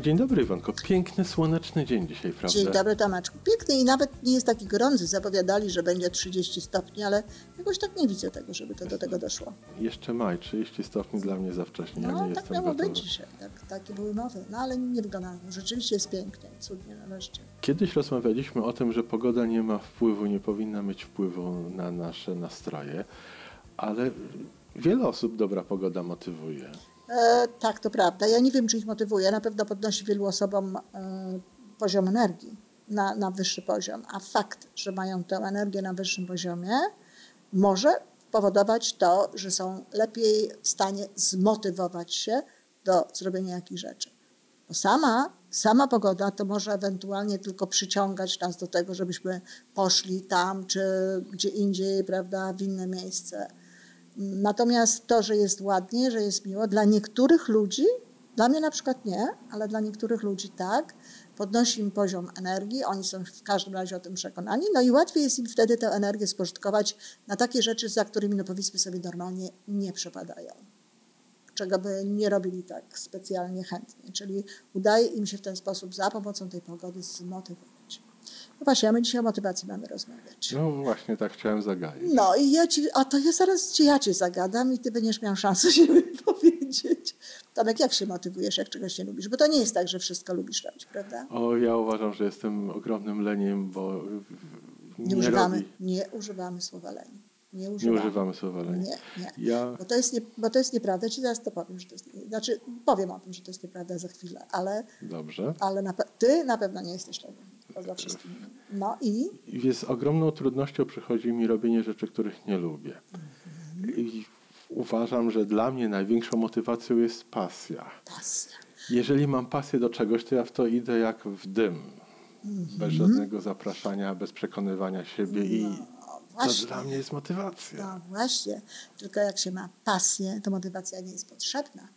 Dzień dobry Iwanko, piękny, słoneczny dzień dzisiaj, prawda? Dzień dobry Tomeczku. Piękny i nawet nie jest taki gorący. Zapowiadali, że będzie 30 stopni, ale jakoś tak nie widzę tego, żeby to do tego doszło. Jeszcze maj, 30 stopni dla mnie za wcześnie, ja No, nie tak miało gotowy. być dzisiaj. Tak, takie były mowy. No ale nie wygląda. Rzeczywiście jest pięknie, cudnie nareszcie. Kiedyś rozmawialiśmy o tym, że pogoda nie ma wpływu, nie powinna mieć wpływu na nasze nastroje, ale wiele osób dobra pogoda motywuje. E, tak, to prawda. Ja nie wiem, czy ich motywuje. Na pewno podnosi wielu osobom e, poziom energii na, na wyższy poziom. A fakt, że mają tę energię na wyższym poziomie, może powodować to, że są lepiej w stanie zmotywować się do zrobienia jakichś rzeczy. Bo sama, sama pogoda to może ewentualnie tylko przyciągać nas do tego, żebyśmy poszli tam czy gdzie indziej, prawda, w inne miejsce. Natomiast to, że jest ładnie, że jest miło, dla niektórych ludzi, dla mnie na przykład nie, ale dla niektórych ludzi tak, podnosi im poziom energii, oni są w każdym razie o tym przekonani, no i łatwiej jest im wtedy tę energię spożytkować na takie rzeczy, za którymi, no powiedzmy sobie, normalnie nie przepadają. Czego by nie robili tak specjalnie chętnie. Czyli udaje im się w ten sposób za pomocą tej pogody zmotywować. No właśnie, a my dzisiaj o motywacji mamy rozmawiać. No właśnie tak chciałem zagaić. No i ja ci, a to ja zaraz ci, ja cię zagadam i ty będziesz miał szansę się wypowiedzieć. Tomek, jak się motywujesz, jak czegoś nie lubisz? Bo to nie jest tak, że wszystko lubisz robić, prawda? O, ja uważam, że jestem ogromnym leniem, bo Nie, nie, używamy, robi, nie używamy słowa leń. Nie nie używamy. używamy słowa leń. Nie, nie. Ja Bo to, jest nie, bo to jest nieprawda. Ci zaraz to powiem, że to jest, znaczy powiem o tym, że to jest nieprawda za chwilę, ale, dobrze. ale na, ty na pewno nie jesteś leniem. Poza wszystkim. No i I z ogromną trudnością przychodzi mi robienie rzeczy, których nie lubię. Mhm. I uważam, że dla mnie największą motywacją jest pasja. pasja. Jeżeli mam pasję do czegoś, to ja w to idę jak w dym. Bez żadnego zapraszania, bez przekonywania siebie i No, to właśnie. dla mnie jest motywacja. No właśnie, tylko jak się ma pasję, to motywacja nie jest potrzebna,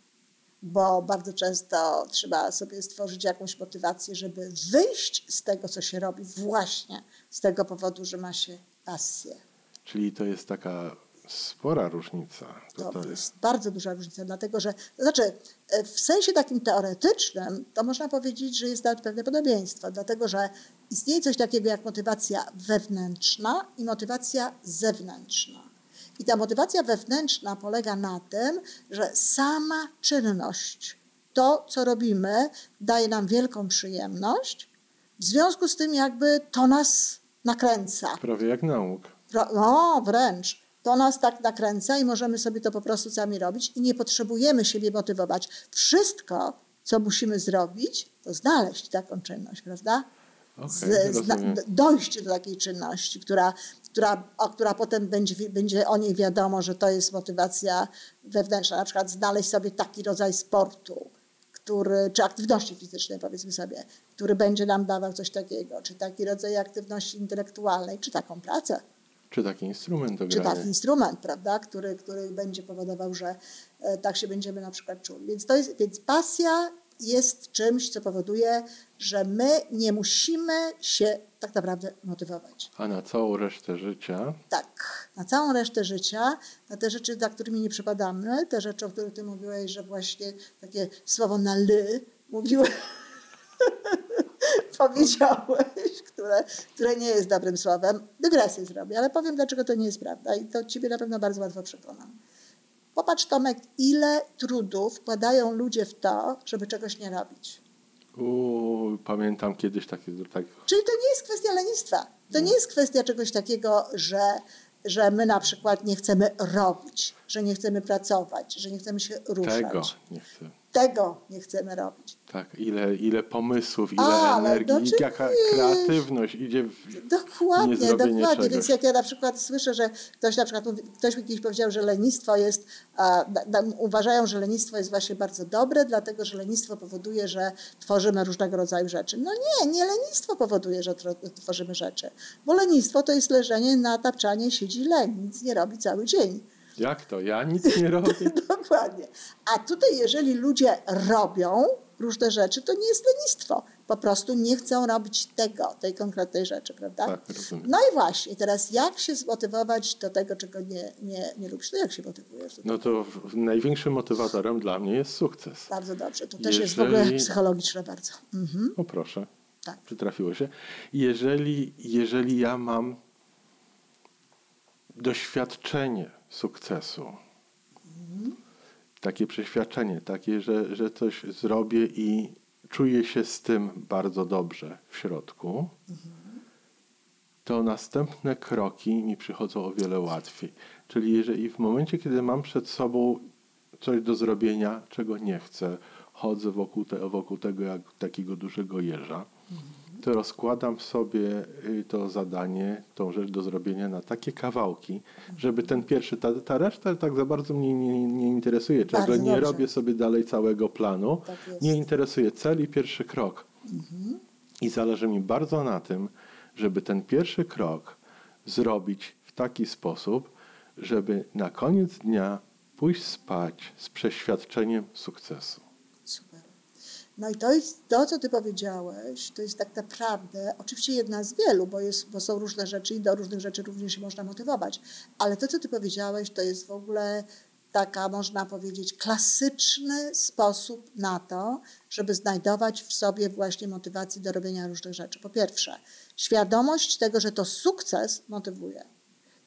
bo bardzo często trzeba sobie stworzyć jakąś motywację, żeby wyjść z tego, co się robi, właśnie z tego powodu, że ma się pasję. Czyli to jest taka spora różnica. To, To jest. bardzo duża różnica, dlatego że, to znaczy, e, w sensie takim teoretycznym, to można powiedzieć, że jest nawet pewne podobieństwo, dlatego że istnieje coś takiego jak motywacja wewnętrzna i motywacja zewnętrzna. I ta motywacja wewnętrzna polega na tym, że sama czynność, to co robimy, daje nam wielką przyjemność, w związku z tym jakby to nas nakręca. Prawie jak nauk. No, wręcz. To nas tak nakręca i możemy sobie to po prostu sami robić i nie potrzebujemy siebie motywować. Wszystko, co musimy zrobić, to znaleźć taką czynność, prawda? Okej, Z- d- dojść do takiej czynności, która, która, o, która potem będzie, będzie o niej wiadomo, że to jest motywacja wewnętrzna. Na przykład znaleźć sobie taki rodzaj sportu, który, czy aktywności fizycznej, powiedzmy sobie, który będzie nam dawał coś takiego, czy taki rodzaj aktywności intelektualnej, czy taką pracę Czy taki instrument czy taki instrument, prawda, który, który będzie powodował, że e, tak się będziemy na przykład czuli. Więc, to jest, więc pasja jest czymś, co powoduje, że my nie musimy się tak naprawdę motywować. A na całą resztę życia Tak, na całą resztę życia, na te rzeczy, za którymi nie przypadamy, te rzeczy, o których ty mówiłeś, że właśnie takie słowo na ly mówiłeś, powiedziałeś, które, które nie jest dobrym słowem. Dygresję zrobię, ale powiem, dlaczego to nie jest prawda i to ciebie na pewno bardzo łatwo przekonam. Popatrz, Tomek, ile trudów wkładają ludzie w to, żeby czegoś nie robić. u, pamiętam kiedyś takie tak, Czyli to nie jest kwestia lenistwa. To nie jest kwestia czegoś takiego, że, że my na przykład nie chcemy robić, że nie chcemy pracować, że nie chcemy się ruszać. tego nie chcę. Tego nie chcemy robić. Tak, ile, ile pomysłów, ile Ale energii, i jaka kreatywność idzie w... Dokładnie, dokładnie. czegoś. Więc jak ja na przykład słyszę, że ktoś na przykład ktoś mi kiedyś powiedział, że lenistwo jest, a, da, uważają, że lenistwo jest właśnie bardzo dobre, dlatego że lenistwo powoduje, że tworzymy różnego rodzaju rzeczy. No nie, nie lenistwo powoduje, że tworzymy rzeczy. Bo lenistwo to jest leżenie na tapczanie, siedzi leń, nic nie robi cały dzień. Jak to? Ja nic nie robię? Dokładnie. A tutaj, jeżeli ludzie robią, różne rzeczy, to nie jest lenistwo. Po prostu nie chcą robić tego, tej konkretnej rzeczy, prawda? Tak, rozumiem. No i właśnie, teraz jak się zmotywować do tego, czego nie, nie, nie lubisz? To jak się motywujesz? No to największym motywatorem dla mnie jest sukces. Bardzo dobrze. To też jest w ogóle Jeżeli- psychologiczne bardzo. Mhm. O proszę, Tak. przytrafiło się. Jeżeli, jeżeli ja mam doświadczenie sukcesu, takie przeświadczenie, takie, że, że coś zrobię i czuję się z tym bardzo dobrze w środku, to następne kroki mi przychodzą o wiele łatwiej. Czyli jeżeli w momencie, kiedy mam przed sobą coś do zrobienia, czego nie chcę, chodzę wokół, te, wokół tego jak takiego dużego jeża, to rozkładam sobie y, to zadanie, tą rzecz do zrobienia na takie kawałki, żeby ten pierwszy, ta, ta reszta tak za bardzo mnie nie, nie interesuje, czego Bardzo nie robię sobie dalej całego planu. Tak. Nie interesuje cel i pierwszy krok. I zależy mi bardzo na tym, żeby ten pierwszy krok zrobić w taki sposób, żeby na koniec dnia pójść spać z przeświadczeniem sukcesu. No i to jest to, co ty powiedziałeś, to jest tak naprawdę, oczywiście jedna z wielu, bo, jest, bo są różne rzeczy i do różnych rzeczy również się można motywować, ale to, co ty powiedziałeś, to jest w ogóle taka, można powiedzieć, klasyczny sposób na to, żeby znajdować w sobie właśnie motywację do robienia różnych rzeczy. Po pierwsze, świadomość tego, że to sukces motywuje.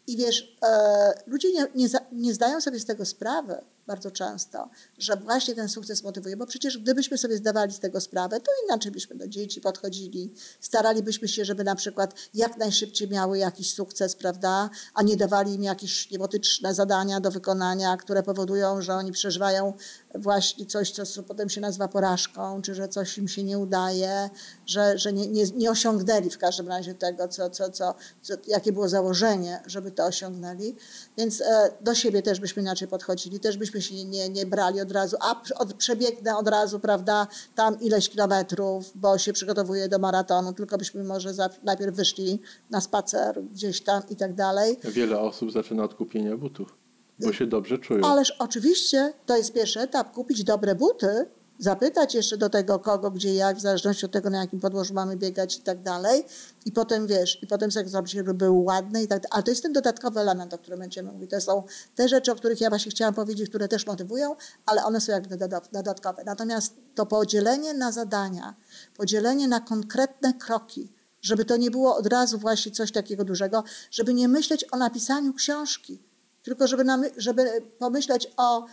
I wiesz, e, ludzie nie, nie, nie zdają sobie z tego sprawy bardzo często, że właśnie ten sukces motywuje, bo przecież gdybyśmy sobie zdawali z tego sprawę, to inaczej byśmy do dzieci podchodzili, staralibyśmy się, żeby na przykład jak najszybciej miały jakiś sukces, prawda, a nie dawali im jakieś niebotyczne zadania do wykonania, które powodują, że oni przeżywają właśnie coś, co potem się nazywa porażką, czy że coś im się nie udaje, że, że nie, nie, nie osiągnęli w każdym razie tego, co, co, co, co, jakie było założenie, żeby to osiągnęli. Więc e, do siebie też byśmy inaczej podchodzili, też byśmy się nie, nie brali od razu, a od, przebiegnę od razu, prawda, tam ileś kilometrów, bo się przygotowuję do maratonu, tylko byśmy może za, najpierw wyszli na spacer gdzieś tam i tak dalej. Wiele osób zaczyna od kupienia butów, bo się dobrze czują. Ależ oczywiście to jest pierwszy etap, kupić dobre buty, zapytać jeszcze do tego kogo, gdzie, jak, w zależności od tego, na jakim podłożu mamy biegać i tak dalej. I potem wiesz, i potem sobie zrobić, żeby były ładne i tak dalej. Ale to jest ten dodatkowy element, o którym będziemy mówić. To są te rzeczy, o których ja właśnie chciałam powiedzieć, które też motywują, ale one są jakby doda- dodatkowe. Natomiast to podzielenie na zadania, podzielenie na konkretne kroki, żeby to nie było od razu właśnie coś takiego dużego, żeby nie myśleć o napisaniu książki, tylko żeby, żeby pomyśleć o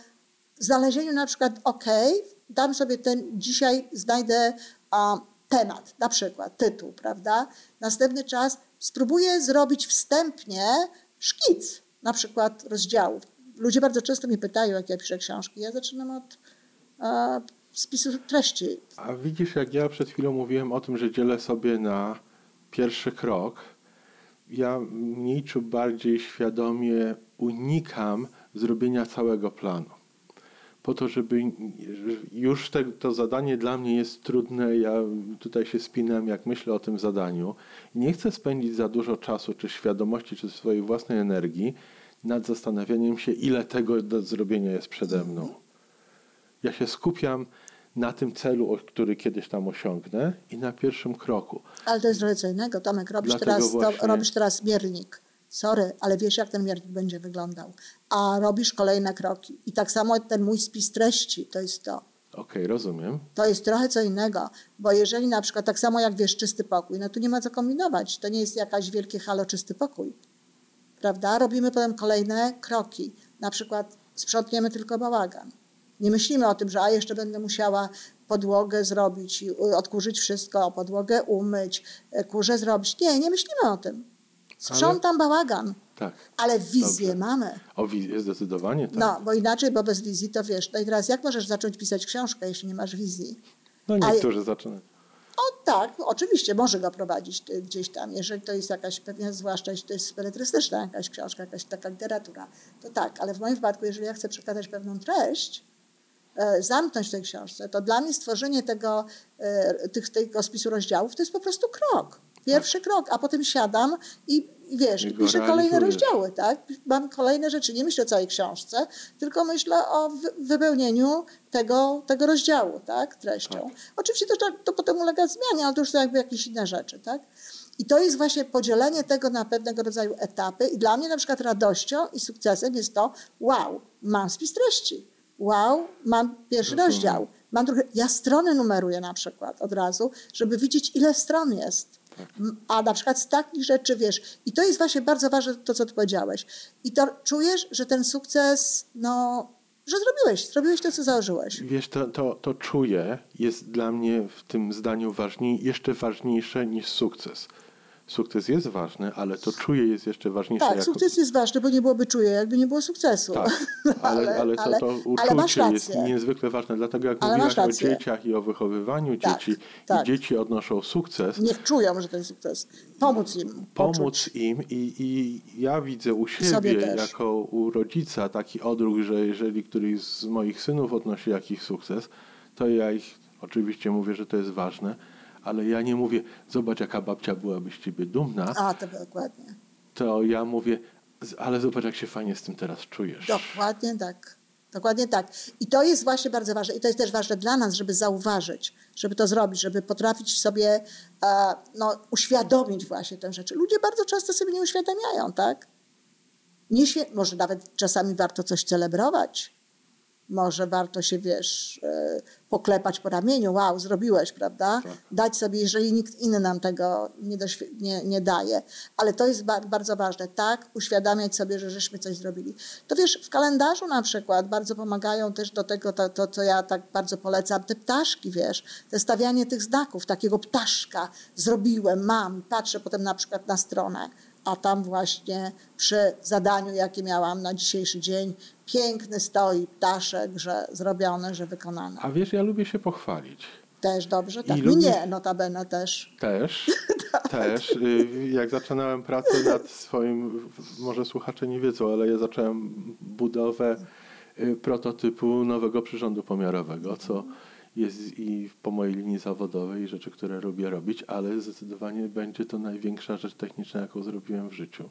znalezieniu na przykład, ok, dam sobie ten, dzisiaj znajdę a, temat, na przykład tytuł, prawda? Następny czas spróbuję zrobić wstępnie szkic, na przykład rozdziałów. Ludzie bardzo często mnie pytają, jak ja piszę książki. Ja zaczynam od e, spisu treści. A widzisz, jak ja przed chwilą mówiłem o tym, że dzielę sobie na pierwszy krok, ja mniej czy bardziej świadomie unikam zrobienia całego planu. Po to, żeby już te, to zadanie dla mnie jest trudne, ja tutaj się spinam, jak myślę o tym zadaniu. Nie chcę spędzić za dużo czasu, czy świadomości, czy swojej własnej energii nad zastanawianiem się, ile tego do zrobienia jest przede mną. Ja się skupiam na tym celu, który kiedyś tam osiągnę i na pierwszym kroku. Ale to jest co innego. Tomek, robisz Dlatego teraz, to, robisz teraz miernik. Sorry, ale wiesz, jak ten miernik będzie wyglądał. A robisz kolejne kroki. I tak samo ten mój spis treści, to jest to. Okej, rozumiem. To jest trochę co innego, bo jeżeli na przykład, tak samo jak wiesz, czysty pokój, no tu nie ma co kombinować. To nie jest jakaś wielkie halo czysty pokój. Prawda? Robimy potem kolejne kroki. Na przykład sprzątniemy tylko bałagan. Nie myślimy o tym, że a jeszcze będę musiała podłogę zrobić, i, odkurzyć wszystko, podłogę umyć, kurze zrobić. Nie, nie myślimy o tym. Sprzątam bałagan, Tak. ale wizję Dobrze. mamy. O wizję zdecydowanie tak. No, bo inaczej, bo bez wizji to wiesz. No i teraz jak możesz zacząć pisać książkę, jeśli nie masz wizji? No a- niektórzy zaczynają. O tak, oczywiście może go prowadzić y, gdzieś tam, jeżeli to jest jakaś, pewnie zwłaszcza jeśli to jest speletrystyczna jakaś książka, jakaś taka literatura, to tak, ale w moim wypadku, jeżeli ja chcę przekazać pewną treść, e, zamknąć w tej książce, to dla mnie stworzenie tego, e, tych, tego spisu rozdziałów to jest po prostu krok. Pierwszy krok, a potem siadam i, wiesz, i piszę kolejne rozdziały, tak? Mam kolejne rzeczy, nie myślę o całej książce, tylko myślę o wy- wypełnieniu tego, tego rozdziału, tak? Treścią. Oczywiście to, to, potem ulega zmianie, ale to już są jakby jakieś inne rzeczy, tak? I to jest właśnie podzielenie tego na pewnego rodzaju etapy. I dla mnie na przykład radością i sukcesem jest to, wow, mam spis treści. Wow, mam pierwszy rozdział. Mam trochę, ja strony numeruję na przykład od razu, żeby widzieć, ile stron jest. A na przykład z takich rzeczy, wiesz, i to jest właśnie bardzo ważne, to co ty powiedziałeś. I to czujesz, że ten sukces, no, że zrobiłeś, zrobiłeś to, co założyłeś. Wiesz, to, to, to czuję jest dla mnie w tym zdaniu ważniej, jeszcze ważniejsze niż sukces. Sukces jest ważny, ale to czuję jest jeszcze ważniejsze. Tak, jako- sukces jest ważny, bo nie byłoby czuje, jakby nie było sukcesu. Tak, ale, ale, to, ale- to ale masz uczucie jest niezwykle ważne. Dlatego jak Ale mówiłaś o dzieciach i o wychowywaniu Tak, dzieci tak. i dzieci odnoszą sukces, Nie czują, że to jest sukces. Pomóc im. pomóc poczuć. im i, i ja widzę u siebie jako u rodzica taki odruch, że jeżeli któryś z moich synów odnosi jakiś sukces, to ja ich oczywiście mówię, że to jest ważne, ale ja nie mówię, zobacz jaka babcia byłaby z ciebie dumna, A, to dokładnie. to ja mówię, "Z- ale zobacz jak się fajnie z tym teraz czujesz. Dokładnie tak. Dokładnie tak. I to jest właśnie bardzo ważne. I to jest też ważne dla nas, żeby zauważyć, żeby to zrobić, żeby potrafić sobie e, no, uświadomić właśnie tę rzecz. Ludzie bardzo często sobie nie uświadamiają, tak? Nie może nawet czasami warto coś celebrować. Może warto się, wiesz, e, poklepać po ramieniu. Wow, zrobiłeś, prawda? Tak. Dać sobie, jeżeli nikt inny nam tego nie, nie, nie daje. Ale to jest ba- bardzo ważne, tak? Uświadamiać sobie, że żeśmy coś zrobili. To wiesz, w kalendarzu na przykład bardzo pomagają też do tego, to, to co ja tak bardzo polecam, te ptaszki, wiesz, te stawianie tych znaków, takiego ptaszka, zrobiłem, mam, patrzę potem na przykład na stronę, a tam właśnie przy zadaniu, jakie miałam na dzisiejszy dzień, piękny stoi ptaszek, że zrobione, że wykonane. A wiesz, ja lubię się pochwalić. Też dobrze, tak. I Mnie lubię- nie, notabene też. Też, też. Y, Jak zaczynałem pracę nad swoim, może słuchacze nie wiedzą, ale ja zacząłem budowę y, prototypu nowego przyrządu pomiarowego, co jest i po mojej linii zawodowej rzeczy, które lubię robić, ale zdecydowanie będzie to największa rzecz techniczna, jaką zrobiłem w życiu.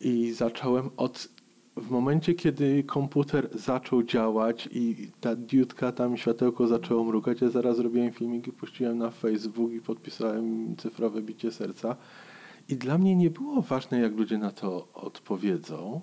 I zacząłem od. W momencie, kiedy komputer zaczął działać i ta diodka tam światełko zaczęło mrugać, ja zaraz zrobiłem filmik i puściłem na Facebook i podpisałem cyfrowe bicie serca. I dla mnie nie było ważne, jak ludzie na to odpowiedzą,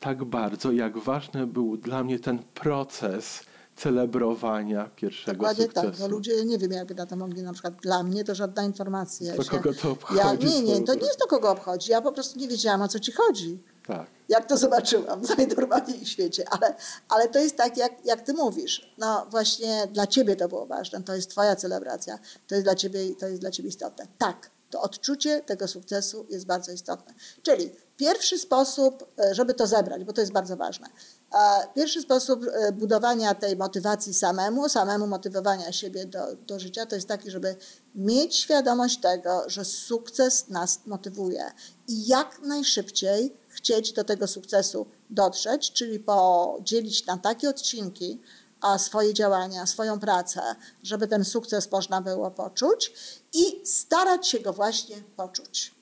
tak bardzo, jak ważny był dla mnie ten proces celebrowania pierwszego Dokładnie sukcesu. tak, bo ludzie nie wiem, jakby na to mogli, na przykład dla mnie to żadna informacja. To kogo to obchodzi? Ja, nie, nie, to nie jest to kogo obchodzi. Ja po prostu nie wiedziałam, o co ci chodzi. Tak. Jak to zobaczyłam w najnormalniej świecie. Ale, ale to jest tak, jak, jak ty mówisz. No właśnie dla ciebie to było ważne. To jest twoja celebracja. To jest dla ciebie, to jest dla ciebie istotne. Tak, to odczucie tego sukcesu jest bardzo istotne. Czyli pierwszy sposób, e, żeby to zebrać, bo to jest bardzo ważne. E, Pierwszy sposób e, budowania tej motywacji samemu, samemu motywowania siebie do, do życia, to jest taki, żeby mieć świadomość tego, że sukces nas motywuje i jak najszybciej chcieć do tego sukcesu dotrzeć, czyli podzielić na takie odcinki a swoje działania, swoją pracę, żeby ten sukces można było poczuć i starać się go właśnie poczuć.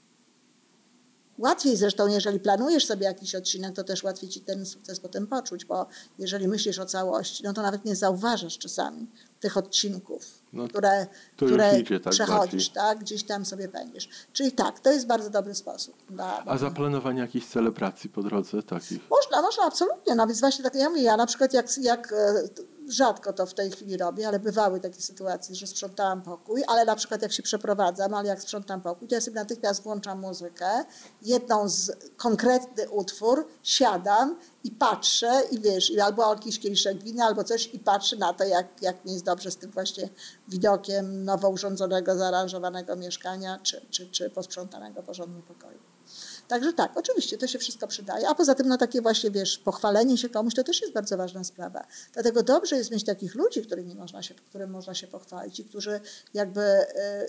Łatwiej zresztą, jeżeli planujesz sobie jakiś odcinek, to też łatwiej ci ten sukces potem poczuć, bo jeżeli myślisz o całości, no to nawet nie zauważasz czasami tych odcinków, No, które, które idzie tak przechodzisz, tak? Gdzieś tam sobie pędzisz. Czyli tak, to jest bardzo dobry sposób. A zaplanowanie jakichś celebracji po drodze takich? można, można, absolutnie. No więc właśnie tak, ja mówię, ja na przykład jak, jak e, rzadko to w tej chwili robię, ale bywały takie sytuacje, że sprzątałam pokój, ale na przykład jak się przeprowadzam, ale jak sprzątam pokój, to ja sobie natychmiast włączam muzykę, jedną z konkretny utwór, siadam i patrzę i wiesz, albo jakiś kieliszek wina, albo coś i patrzę na to, jak, jak mi jest dobrze z tym właśnie widokiem nowo urządzonego, zaaranżowanego mieszkania, czy, czy, czy posprzątanego porządnie pokoju. Także tak, oczywiście to się wszystko przydaje. A poza tym, no takie właśnie, wiesz, pochwalenie się komuś to też jest bardzo ważna sprawa. Dlatego dobrze jest mieć takich ludzi, którymi można się, którym można się pochwalić i którzy jakby e,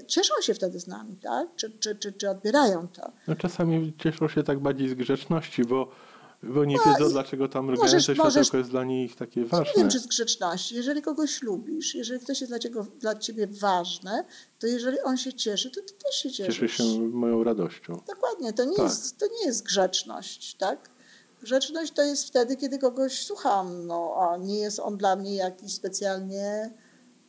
cieszą się wtedy z nami, tak? Czy, czy, czy, czy odbierają to. No czasami cieszą się tak bardziej z grzeczności, bo Bo nie No wiedzą, i dlaczego tam możesz- mrugające światełko możesz- jest dla nich takie Nie ważne. wiem, czy z grzeczności. Jeżeli kogoś lubisz, jeżeli ktoś jest dla, ciebie, dla ciebie ważny, to jeżeli on się cieszy, to ty też się cieszysz. Cieszę się moją radością. Dokładnie, to nie, Tak. jest, to nie jest grzeczność, tak? Grzeczność to jest wtedy, kiedy kogoś słucham, no, a nie jest on dla mnie jakiś specjalnie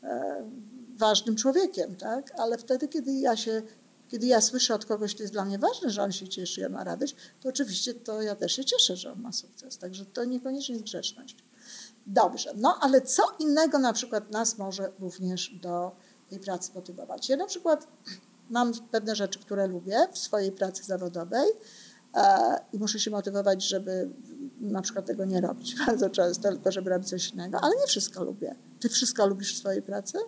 e, ważnym człowiekiem, tak? Ale wtedy, kiedy ja się, kiedy ja słyszę od kogoś, to jest dla mnie ważne, że on się cieszy on ma radość, to oczywiście to ja też się cieszę, że on ma sukces. Także to niekoniecznie jest grzeczność. Dobrze, no ale co innego na przykład nas może również do tej pracy motywować? Ja na przykład mam pewne rzeczy, które lubię w swojej pracy zawodowej e, i muszę się motywować, żeby na przykład tego nie robić bardzo często, tylko żeby robić coś innego, ale nie wszystko lubię. Ty wszystko lubisz w swojej pracy?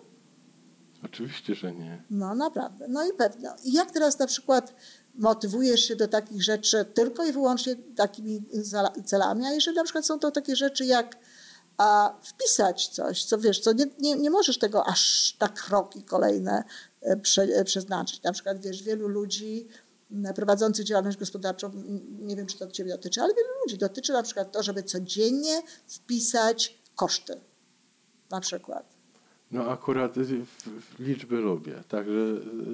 Oczywiście, że nie. No naprawdę, no i pewnie. I jak teraz na przykład motywujesz się do takich rzeczy tylko i wyłącznie takimi celami, a jeżeli na przykład są to takie rzeczy jak a, wpisać coś, co wiesz, co nie, nie, nie możesz tego aż tak kroki kolejne e, prze, e, przeznaczyć. Na przykład wiesz, wielu ludzi prowadzących działalność gospodarczą, nie wiem czy to ciebie dotyczy, ale wielu ludzi dotyczy na przykład to, żeby codziennie wpisać koszty. Na przykład. No akurat liczby lubię, także...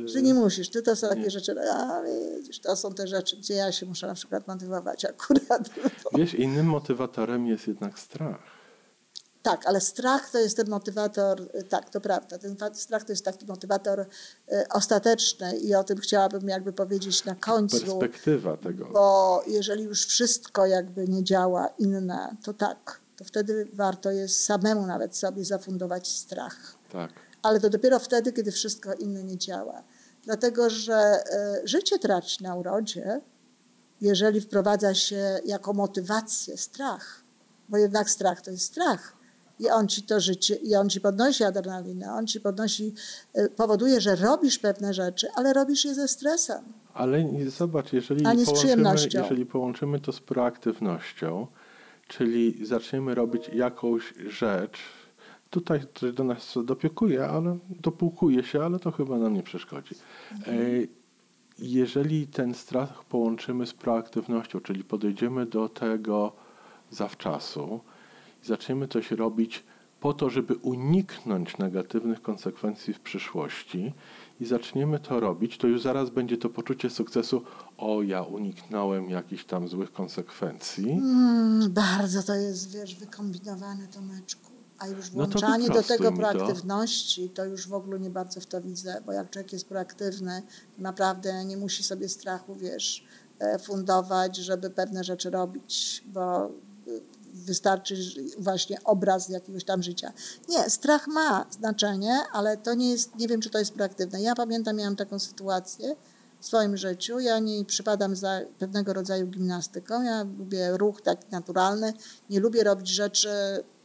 y, Że nie musisz, ty to są takie Nie. rzeczy, a widzisz, to są te rzeczy, gdzie ja się muszę na przykład motywować akurat. Wiesz, innym motywatorem jest jednak strach. Tak, ale strach to jest ten motywator, y, tak, to prawda, ten strach to jest taki motywator y, ostateczny i o tym chciałabym jakby powiedzieć na końcu, Perspektywa tego. bo jeżeli już wszystko jakby nie działa inne, to tak, to wtedy warto jest samemu nawet sobie zafundować strach. Tak. ale to dopiero wtedy, kiedy wszystko inne nie działa. Dlatego, że e, życie traci na urodzie, jeżeli wprowadza się jako motywację strach, bo jednak strach to jest strach. I on ci to życie, i on ci podnosi adrenalinę, on ci podnosi, e, powoduje, że robisz pewne rzeczy, ale robisz je ze stresem. Ale zobacz, jeżeli połączymy, jeżeli połączymy to z proaktywnością, czyli zaczniemy robić jakąś rzecz, tutaj coś do nas dopiekuje, ale dopłukuje się, ale to chyba nam nie przeszkodzi. E, Jeżeli ten strach połączymy z proaktywnością, czyli podejdziemy do tego zawczasu i zaczniemy coś robić po to, żeby uniknąć negatywnych konsekwencji w przyszłości i zaczniemy to robić, to już zaraz będzie to poczucie sukcesu, o ja uniknąłem jakichś tam złych konsekwencji. Mm, bardzo to jest, wiesz, wykombinowane, Tomeczku. A już No włączanie do wyprostuj tego mi to. proaktywności, to już w ogóle nie bardzo w to widzę, bo jak człowiek jest proaktywny, naprawdę nie musi sobie strachu, wiesz, e, fundować, żeby pewne rzeczy robić, bo e, wystarczy właśnie obraz jakiegoś tam życia. Nie, strach ma znaczenie, ale to nie jest, nie wiem, czy to jest proaktywne. Ja pamiętam, miałam taką sytuację w swoim życiu. Ja nie przypadam za pewnego rodzaju gimnastyką. Ja lubię ruch taki naturalny. Nie lubię robić rzeczy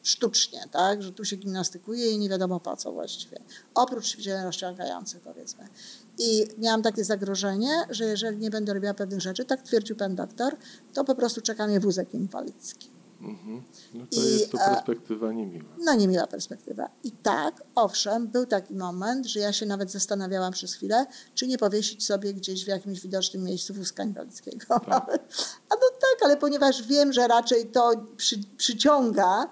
sztucznie, tak? Że tu się gimnastykuje i nie wiadomo po co właściwie. Oprócz ćwiczeń rozciągających, powiedzmy. I miałam takie zagrożenie, że jeżeli nie będę robiła pewnych rzeczy, tak twierdził pan doktor, to po prostu czeka mnie wózek inwalidzki. Mhm. No to I, jest to e, perspektywa niemiła. No niemiła perspektywa. I tak, owszem, był taki moment, że ja się nawet zastanawiałam przez chwilę, czy nie powiesić sobie gdzieś w jakimś widocznym miejscu wózka inwalidzkiego. A no tak, ale ponieważ wiem, że raczej to przy, przyciąga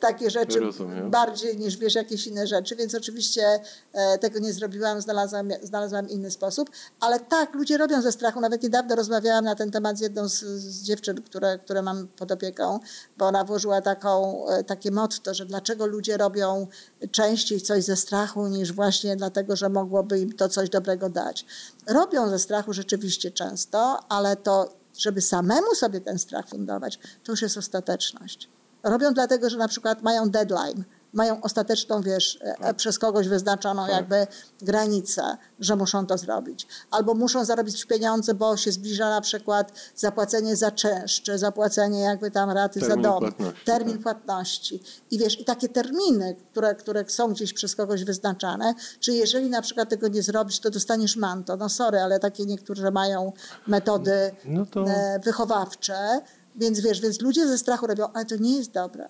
takie rzeczy Rozumiem. bardziej niż wiesz jakieś inne rzeczy, więc oczywiście e, tego nie zrobiłam, znalazłam, znalazłam inny sposób, ale tak, ludzie robią ze strachu. Nawet niedawno rozmawiałam na ten temat z jedną z, z dziewczyn, które, które mam pod opieką, bo ona włożyła taką, e, takie motto, że dlaczego ludzie robią częściej coś ze strachu niż właśnie dlatego, że mogłoby im to coś dobrego dać. Robią ze strachu rzeczywiście często, ale to, żeby samemu sobie ten strach fundować, to już jest ostateczność. Robią dlatego, że na przykład mają deadline, mają ostateczną, wiesz, e, przez kogoś wyznaczoną Tak. jakby granicę, że muszą to zrobić. Albo muszą zarobić pieniądze, bo się zbliża na przykład zapłacenie za czynsz, czy zapłacenie jakby tam raty Termin za dom, płatności, termin tak. płatności. I wiesz, i takie terminy, które, które są gdzieś przez kogoś wyznaczane, czy jeżeli na przykład tego nie zrobisz, to dostaniesz manto. No sorry, ale takie niektóre mają metody No to, e, wychowawcze, więc wiesz, więc ludzie ze strachu robią, ale to nie jest dobre.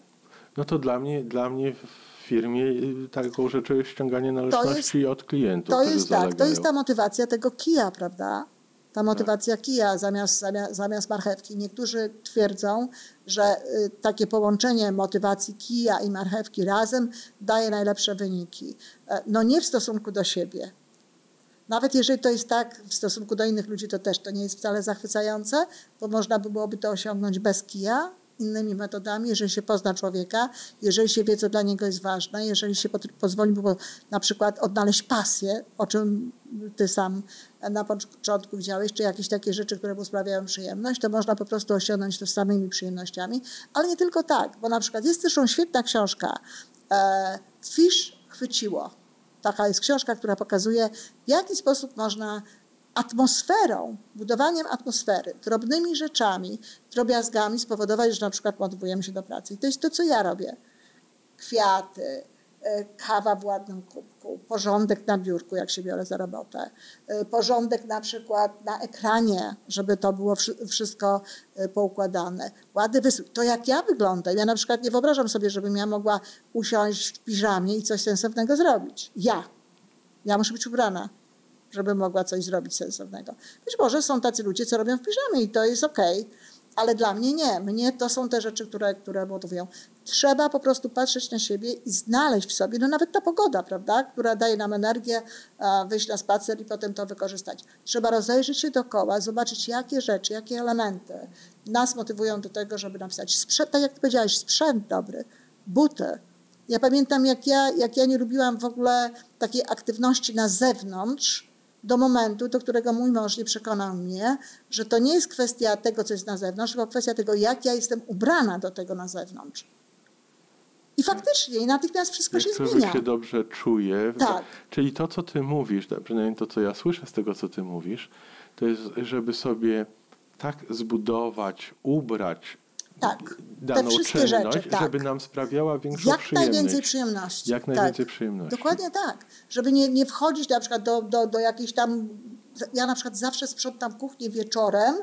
no to dla mnie, dla mnie w firmie y, taką rzeczą jest ściąganie należności od klientów. To jest tak, to zalegają. jest ta motywacja tego kija, prawda? Ta motywacja kija zamiast, zamiast, zamiast marchewki. Niektórzy twierdzą, że y, takie połączenie motywacji kija i marchewki razem daje najlepsze wyniki. E, no nie w stosunku do siebie. Nawet jeżeli to jest tak w stosunku do innych ludzi, to też to nie jest wcale zachwycające, bo można by byłoby to osiągnąć bez kija, innymi metodami, jeżeli się pozna człowieka, jeżeli się wie, co dla niego jest ważne, jeżeli się pozwoli mu na przykład odnaleźć pasję, o czym ty sam na początku widziałeś, czy jakieś takie rzeczy, które mu sprawiają przyjemność, to można po prostu osiągnąć to samymi przyjemnościami, ale nie tylko tak, bo na przykład jest też świetna książka e, Fish chwyciło. Taka jest książka, która pokazuje, w jaki sposób można atmosferą, budowaniem atmosfery, drobnymi rzeczami, drobiazgami spowodować, że na przykład motywujemy się do pracy. I to jest to, co ja robię. Kwiaty, kawa w ładnym kubku, porządek na biurku, jak się biorę za robotę, e, porządek na przykład na ekranie, żeby to było wszystko e, poukładane, ładny wysyp. To jak ja wyglądam, ja na przykład nie wyobrażam sobie, żebym ja mogła usiąść w piżamie i coś sensownego zrobić. Ja. Ja muszę być ubrana żeby mogła coś zrobić sensownego. Być może są tacy ludzie, co robią w piżamie i to jest okej, okay, ale dla mnie nie. Mnie to są te rzeczy, które, które motywują. Trzeba po prostu patrzeć na siebie i znaleźć w sobie, no nawet ta pogoda, prawda, która daje nam energię, wyjść na spacer i potem to wykorzystać. Trzeba rozejrzeć się dookoła, zobaczyć jakie rzeczy, jakie elementy nas motywują do tego, żeby napisać sprzęt, tak jak powiedziałeś, sprzęt dobry, buty. Ja pamiętam, jak ja, jak ja nie lubiłam w ogóle takiej aktywności na zewnątrz, do momentu, do którego mój mąż nie przekonał mnie, że to nie jest kwestia tego, co jest na zewnątrz, tylko kwestia tego, jak ja jestem ubrana do tego na zewnątrz. I faktycznie, i natychmiast wszystko jak się zmienia. się dobrze czuje. Tak. Czyli to, co ty mówisz, przynajmniej to, co ja słyszę z tego, co ty mówisz, to jest, żeby sobie tak zbudować, ubrać tak, daną te wszystkie czynność, rzeczy, tak. żeby nam sprawiała większą Jak przyjemność. najwięcej przyjemności. Jak najwięcej tak. przyjemności. Dokładnie tak. Żeby nie, nie wchodzić na przykład do, do, do jakiejś tam... Ja na przykład zawsze sprzątam kuchnię wieczorem,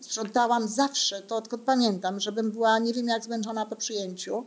sprzątałam zawsze, to odkąd pamiętam, żebym była nie wiem jak zmęczona po przyjęciu,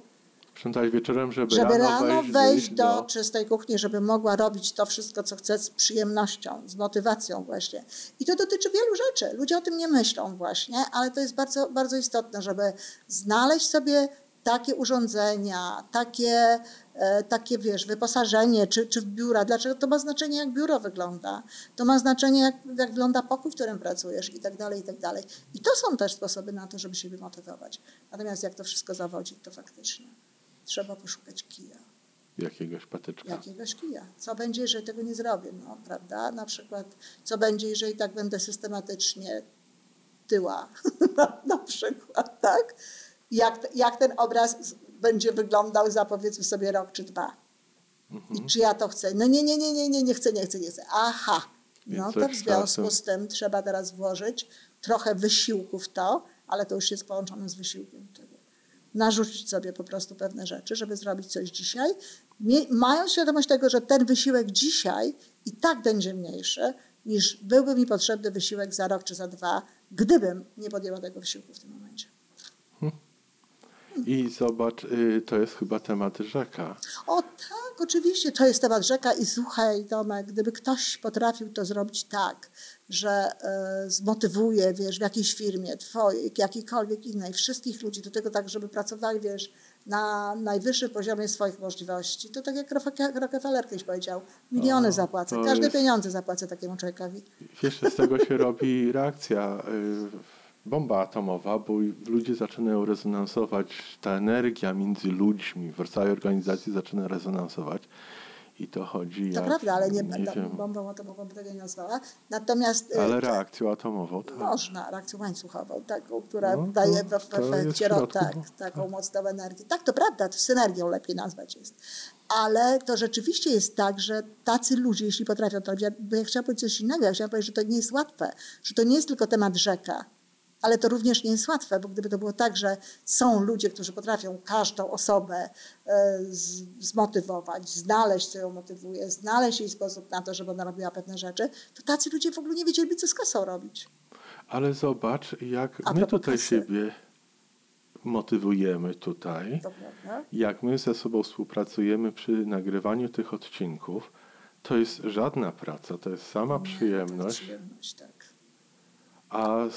Sprzątać wieczorem, żeby, żeby rano, rano wejść, wejść do, do czystej kuchni, żeby mogła robić to wszystko, co chce z przyjemnością, z motywacją właśnie. I to dotyczy wielu rzeczy. Ludzie o tym nie myślą właśnie, ale to jest bardzo, bardzo istotne, żeby znaleźć sobie takie urządzenia, takie, e, takie wiesz, wyposażenie, czy, czy w biura. Dlaczego to ma znaczenie, jak biuro wygląda? To ma znaczenie, jak, jak wygląda pokój, w którym pracujesz i tak dalej, i tak dalej. I to są też sposoby na to, żeby siebie motywować. Natomiast jak to wszystko zawodzi, to faktycznie trzeba poszukać kija. Jakiegoś patyczka. Jakiegoś kija. Co będzie, jeżeli tego nie zrobię? No, prawda? Na przykład, co będzie, jeżeli tak będę systematycznie tyła? na przykład, tak? Jak, jak ten obraz będzie wyglądał za powiedzmy sobie rok czy dwa? Mhm. I czy ja to chcę? No nie, nie, nie, nie, nie, nie chcę, nie chcę, nie chcę. Aha. No to w związku z tym trzeba teraz włożyć trochę wysiłku w to, ale to już jest połączone z wysiłkiem narzucić sobie po prostu pewne rzeczy, żeby zrobić coś dzisiaj, mając świadomość tego, że ten wysiłek dzisiaj i tak będzie mniejszy, niż byłby mi potrzebny wysiłek za rok czy za dwa, gdybym nie podjęła tego wysiłku w tym momencie. I zobacz, y, to jest chyba temat rzeka. O tak, oczywiście, to jest temat rzeka i słuchaj Tomek, gdyby ktoś potrafił to zrobić tak, że e, zmotywuje, wiesz, w jakiejś firmie twojej, jakiejkolwiek innej, wszystkich ludzi do tego tak, żeby pracowali, wiesz, na najwyższym poziomie swoich możliwości. To tak jak Rockefeller kiedyś powiedział, miliony o, zapłacę, każde jest... pieniądze zapłacę takiemu człowiekowi. Wiesz, z tego się robi reakcja, y, bomba atomowa, bo ludzie zaczynają rezonansować, ta energia między ludźmi w całej organizacji zaczyna rezonansować i to chodzi To jak, prawda, ale nie, nie bombą atomową by tego nie nazwała. Natomiast... Y, ale reakcją atomową, tak. Można, reakcją łańcuchową, taką, która no, daje w, efekcie tak, taką mocną energię. Tak, to prawda, to synergią lepiej nazwać jest. Ale to rzeczywiście jest tak, że tacy ludzie, jeśli potrafią to robić, bo ja chciałam powiedzieć coś innego, ja chciałam powiedzieć, że to nie jest łatwe, że to nie jest tylko temat rzeka, ale to również nie jest łatwe, bo gdyby to było tak, że są ludzie, którzy potrafią każdą osobę e, zmotywować, znaleźć, co ją motywuje, znaleźć jej sposób na to, żeby ona robiła pewne rzeczy, to tacy ludzie w ogóle nie wiedzieliby, co z kasą robić. Ale zobacz, jak A my tutaj kasy. siebie motywujemy tutaj, jak my ze sobą współpracujemy przy nagrywaniu tych odcinków, to jest żadna praca, to jest sama nie, przyjemność. To jest przyjemność tak. A,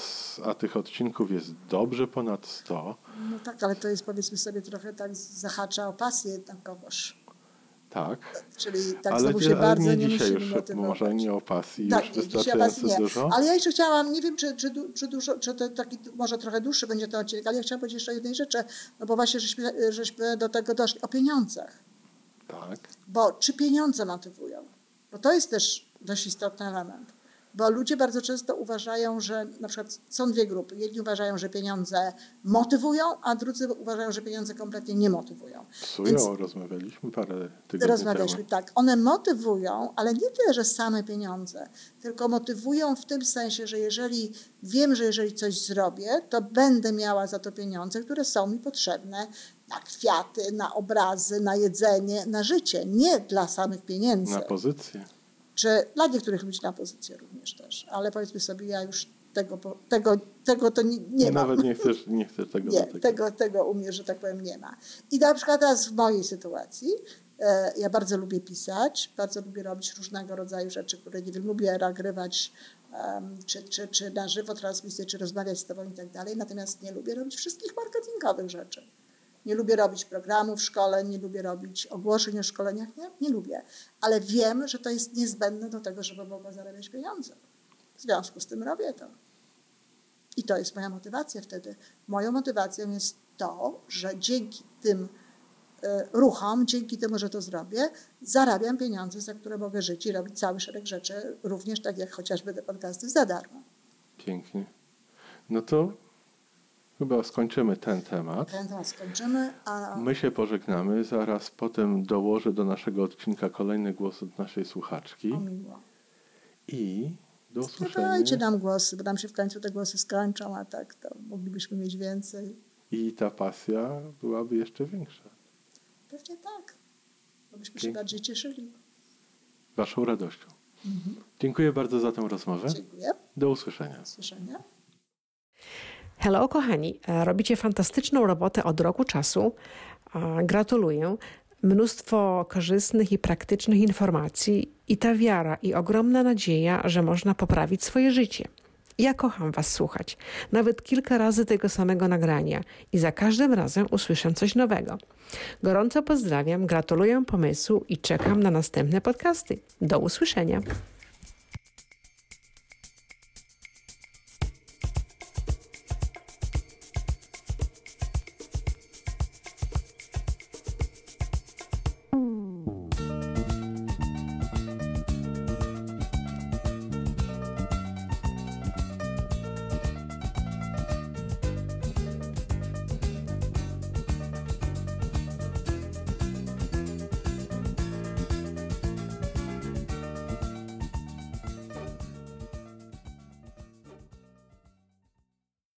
a tych odcinków jest dobrze ponad 100. No tak, ale to jest powiedzmy sobie trochę tak zahacza o pasję jednakowoż. Tak. Czyli tak ale, znowu się ale bardzo nie, nie dzisiaj już motywować. może nie o pasji, tak, już wystarczająco nie. dużo. Ale ja jeszcze chciałam, nie wiem czy, czy, czy, dużo, czy to taki może trochę dłuższy będzie ten odcinek, ale ja chciałam powiedzieć jeszcze jednej rzeczy, no bo właśnie żeśmy, żeśmy do tego doszli, o pieniądzach. Tak. Bo czy pieniądze motywują? Bo to jest też dość istotny element. Bo ludzie bardzo często uważają, że na przykład są dwie grupy. Jedni uważają, że pieniądze motywują, a drudzy uważają, że pieniądze kompletnie nie motywują. Sują, Więc rozmawialiśmy parę tygodni Rozmawialiśmy, temu. tak. One motywują, ale nie tyle, że same pieniądze, tylko motywują w tym sensie, że jeżeli wiem, że jeżeli coś zrobię, to będę miała za to pieniądze, które są mi potrzebne na kwiaty, na obrazy, na jedzenie, na życie. Nie dla samych pieniędzy. Na pozycję czy dla niektórych ludzi na pozycję również też, ale powiedzmy sobie, ja już tego, tego, tego to nie, nie mam. Nawet nie chcesz, nie chcesz tego Nie, tego, tego u mnie, że tak powiem, nie ma. I na przykład teraz w mojej sytuacji, e, ja bardzo lubię pisać, bardzo lubię robić różnego rodzaju rzeczy, które nie wiem, lubię nagrywać um, czy, czy, czy na żywo transmisję, czy rozmawiać z tobą i tak dalej, natomiast nie lubię robić wszystkich marketingowych rzeczy. Nie lubię robić programów w szkole, nie lubię robić ogłoszeń o szkoleniach, nie, nie lubię. Ale wiem, że to jest niezbędne do tego, żeby mogła zarabiać pieniądze. W związku z tym robię to. I to jest moja motywacja wtedy. Moją motywacją jest to, że dzięki tym y, ruchom, dzięki temu, że to zrobię, zarabiam pieniądze, za które mogę żyć i robić cały szereg rzeczy, również tak jak chociażby te podcasty za darmo. Pięknie. No to Chyba skończymy ten temat. Ten temat skończymy, a... My się pożegnamy. Zaraz potem dołożę do naszego odcinka kolejny głos od naszej słuchaczki. O miło. I do usłyszenia. Dajcie nam głosy, bo nam się w końcu te głosy skończą, a tak to moglibyśmy mieć więcej. I ta pasja byłaby jeszcze większa. Pewnie tak. Bo byśmy się bardziej cieszyli. Waszą radością. Mhm. Dziękuję bardzo za tę rozmowę. Dziękuję. Do usłyszenia. Do usłyszenia. Hello, kochani. E, robicie fantastyczną robotę od roku czasu. E, gratuluję. Mnóstwo korzystnych i praktycznych informacji, i ta wiara, i ogromna nadzieja, że można poprawić swoje życie. Ja kocham Was słuchać, nawet kilka razy tego samego nagrania i za każdym razem usłyszę coś nowego. Gorąco pozdrawiam, gratuluję pomysłu i czekam na następne podcasty. Do usłyszenia.